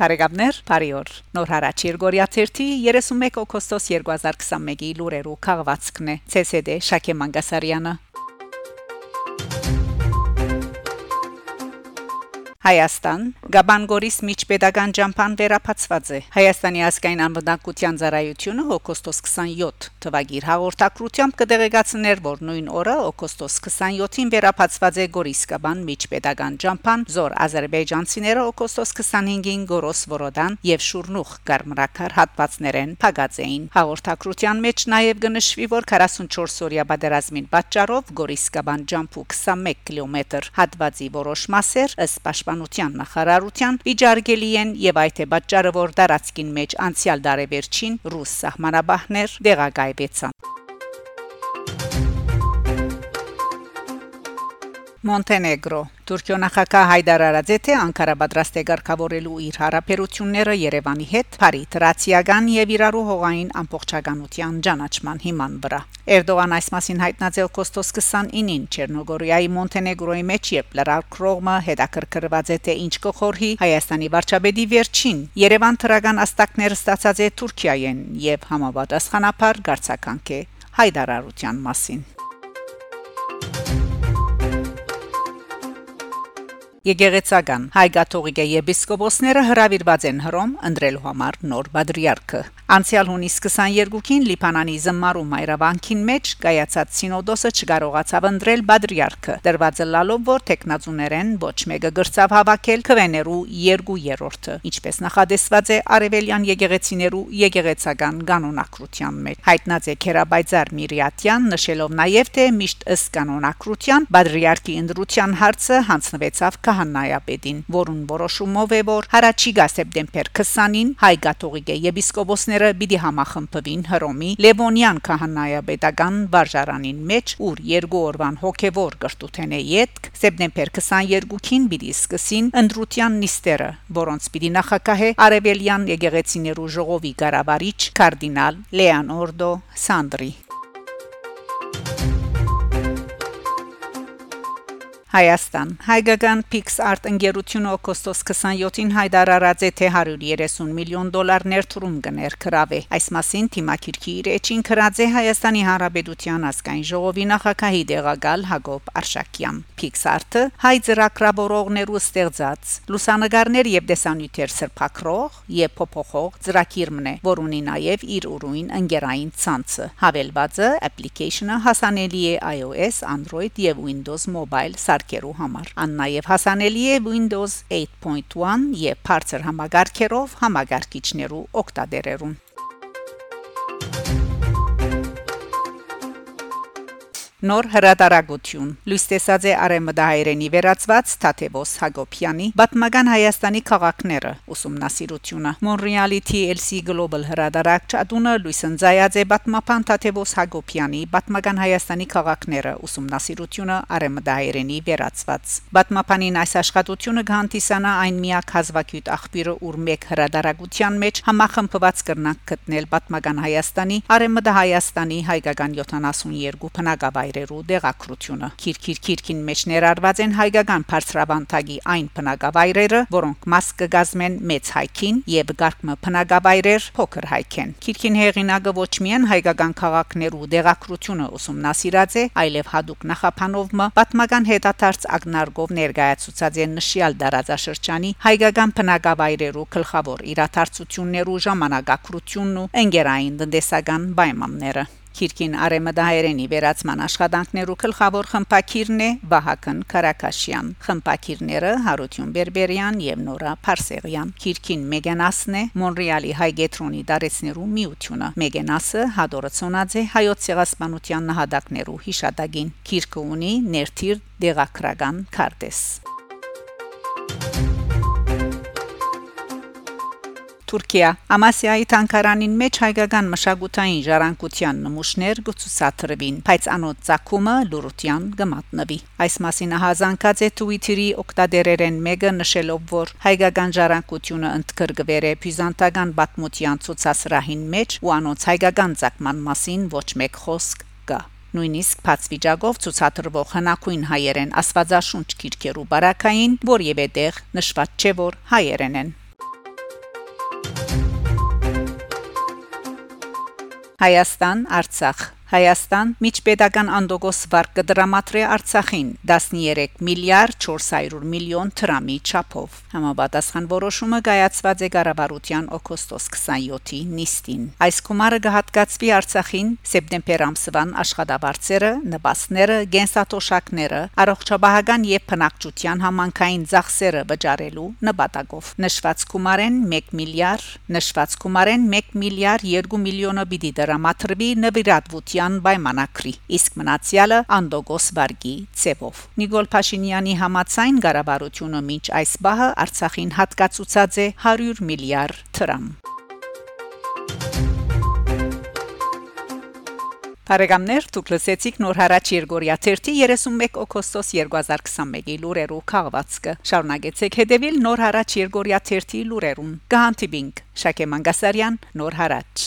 Բարեկամներ, բարի օր։ Նոր հարաճ Երգորիա 31 օգոստոս 2021-ի լուրերու քաղվածքն է։ ՑՍԴ Շակե Մանգասարյանը Հայաստան Գաբանգորիս միջպետական ճամփան վերապացված է։ Հայաստանի ազգային անվտանգության ծառայությունը օգոստոս 27 թվագիր հաղորդակցությամբ կդեղեկացներ, որ նույն օրը օգոստոս 27-ին վերապացված է Գորիս Գաբան միջպետական ճամփան զոր ազերբայջանցիները օգոստոս 25-ին Գորոս Վորոդան եւ Շուրնուխ գարմրակար հատվածներեն փակած էին։ Հաղորդակցության մեջ նաեւ գնշվի, որ 44 օրյա պատերազմին պատճառով Գորիս Գաբան ճամփու 21 կիլոմետր հատվածի որոշ մասեր ըստ պաշտպանության նախարար նախարարության վիճարկելի են եւ այդ է պատճառը որ դարածքին մեջ անցյալ դարեվերջին ռուս սահմանաբահներ դեղագայվեցան Մոնտենեգրո Թուրքիո նախագահ Հայդար Արաձեթը Անկարա պատրաստ է ղեկավարելու իր հարաբերությունները Երևանի հետ Փարի տրացիական եւ իրարու հողային ամբողջականության ճանաչման հիման վրա Էրդողան այս մասին հայտնած է օգոստոս 29-ին Չեռնոգորիայի Մոնտենեգրոյի մեջ եւ լրակրողը հետաքրքրված է թե ինչ կխորհի Հայաստանի վարչապետի վերջին Երևան թրական աստակներ ստացած է Թուրքիայեն եւ համապատասխանաբար գարցականք է հայդարարության մասին Եգեգեցական հայ կաթողիկե եպիսկոպոսները հրավիրված են Հռոմ ընտրելու համար նոր բադրիարքը։ Անցյալ հունիս 22-ին Լիբանանի զմարու մայրավանքին մեջ կայացած սինոդոսը չկարողացավ ընտրել բադրիարքը։ Դրված լալով որ տեխնազուներեն ոչ մեկը գրծավ հավաքել քվեներու 2/3-ը, ինչպես նախադեсված է Արևելյան եկեղեցիներու եկեղեցական կանոնակրության մեջ։ Հայտնած է Քերաբայձար Միրիատյան նշելով նաև թե միշտ ըստ կանոնակրության բադրիարքի ընդրության հարցը հանձնվեցավ քահանայապետին, որուն որոշումով է որ հարաճիգա սեպտեմբեր 20-ին հայ կաթողիկե եպիսկոպոսները պիտի համախմբվին Հռոմի Լևոնյան քահանայապետական վարժարանին մեջ, ուր երկու օրվան հոգևոր կրթութենե յետք սեպտեմբեր 22-ին պիտի սկսին ընդրության նիստերը, որոնց պիտի նախակահե Արևելյան եկեղեցիներու ժողովի ղարավարիչ կարդինալ Լեոնորդո Սանդրի Հայաստան Հայկական PixArt ընկերությունը օգոստոս 27-ին հայտարարած է թե 130 միլիոն դոլար ներդրում կներքրավե։ Այս մասին թիմակիրքի իր էջին քրած է Հայաստանի Հանրապետության ազգային ժողովի նախագահի դեղակալ Հակոբ Արշակյան։ PixArt-ը հայ ծրագրավորողներու ստեղծած լուսանգարներ եւ դեսանյութեր սրբակրող եւ փոփոխող ծրագիրն է, որ ունի նաեւ իր ուրույն ընկերային ցանցը։ Հավելվածը application-ը հասանելի է iOS, Android եւ Windows Mobile սարքերու համար։ Ան նաև հասանելի է Windows 8.1 եւ բարձր համագարկերով համագարկիչներու օգտադերերուն։ Նոր հրատարակություն լույս տեսած է արեմդահայերենի վերածված Թաթևոս Հակոբյանի Բատմական Հայաստանի քաղաքները ուսումնասիրությունը Մոնրեալի TLC Global հրատարակչ ադունը լույս ընծայած է Բատմապան Թաթևոս Հակոբյանի Բատմական Հայաստանի քաղաքները ուսումնասիրությունը արեմդահայերենի վերածված Բատմապանին այս աշխատությունը կհանդիսանա այն միակ հազվագյուտ աղբյուրը ուր մեկ հրատարակության մեջ համախմբված կրնակ գտնել Բատմական Հայաստանի արեմդահայաստանի հայկական 72 բնակավայր վայրերու դեղակրությունը։ Քիրքիր քիրքին մեջ ներառված են հայկական բարձրավանդակի այն բնակավայրերը, որոնք մաս կգազմեն մեծ հայքին եւ գարկմը բնակավայրեր փոքր հայքեն։ Քիրքին հեղինակը ոչ միայն հայկական քաղաքներու դեղակրությունը ուսումնասիրած է, այլև հadoop նախապանովը պատմական հետաթարց ակնարկով ներկայացուցած են նշյալ դարաձաշրջանի հայկական բնակավայրերու գլխավոր իրաթարցություններու ժամանակակրությունն ու ընկերային տնտեսական պայմանները Քիրքին արեմդահայերենի վերացման աշխատանքներու գլխավոր խմփակիրն է Վահագն Կարակաշյան։ Խմփակիրները Հարություն Բերբերյան եւ Նորա Փարսեղյան։ Քիրքին Մեգանասն է Մոնրեալի հայգետրոնի դարեցներու միությունը։ Մեգանասը հադորացոնած է հայոց ցեղասպանության նահատակներու հիշատակին։ Քիրքը ունի ներթիր դեղակրական քարտեզ։ Թուրքիա Ամասիայի տանկարանին մեջ հայկական մշակութային ժառանգության նմուշներ գուցուսատրվին, բայց անոց ցակումը լուրության գմատնվի։ Այս մասին հազանգած է Twitter-ի օկտադերերեն մեկը նշելով, որ հայկական ժառանգությունը ընդգրկվեր է բյուզանտական պատմության ցուցասրահին մեջ ու անոց հայկական ցակման մասին ոչ մեկ խոսք կա նույնիսկ բաց վիճակով ցուցադրվող հնակույն հայերեն աստվածաշունչ քիրքերու բարակային, որևէ տեղ նշված չէ որ հայերեն են Հայաստան, Արցախ Հայաստան միջպետական անդոգոս վարկ կդրամատրի Արցախին 13 միլիարդ 400 միլիոն դրամի չափով։ Համապատասխան որոշումը կայացված է Ղարաբարության օգոստոս 27-ի նիստին։ Այս գումարը կհատկացվի Արցախին սեպտեմբեր ամսվան աշխատավարձերը, նպաստները, գենսաթոշակները, առողջապահական եւ բնակչության համանքային ծախսերը վճարելու նպատակով։ Նշված գումարեն 1 միլիարդ, նշված գումարեն 1 միլիարդ 2 միլիոնը պիտի դրամատրվի նվիրատվության Սահակյան պայմանակրի իսկ մնացյալը անդոգոս վարգի ցևով Նիկոլ Փաշինյանի համացայն ղարաբարությունը մինչ այս բահը Արցախին հատկացուցած է 100 միլիարդ դրամ Բարեկամներ, դուք լսեցիք նոր հարաճ Երգորիա 31 օգոստոս 2021-ի լուրերով քաղվածքը։ Շարունակեցեք հետևել նոր հարաճ Երգորիա 30 լուրերուն։ Գանտիբինգ Շակե Մանգասարյան, նոր հարաճ։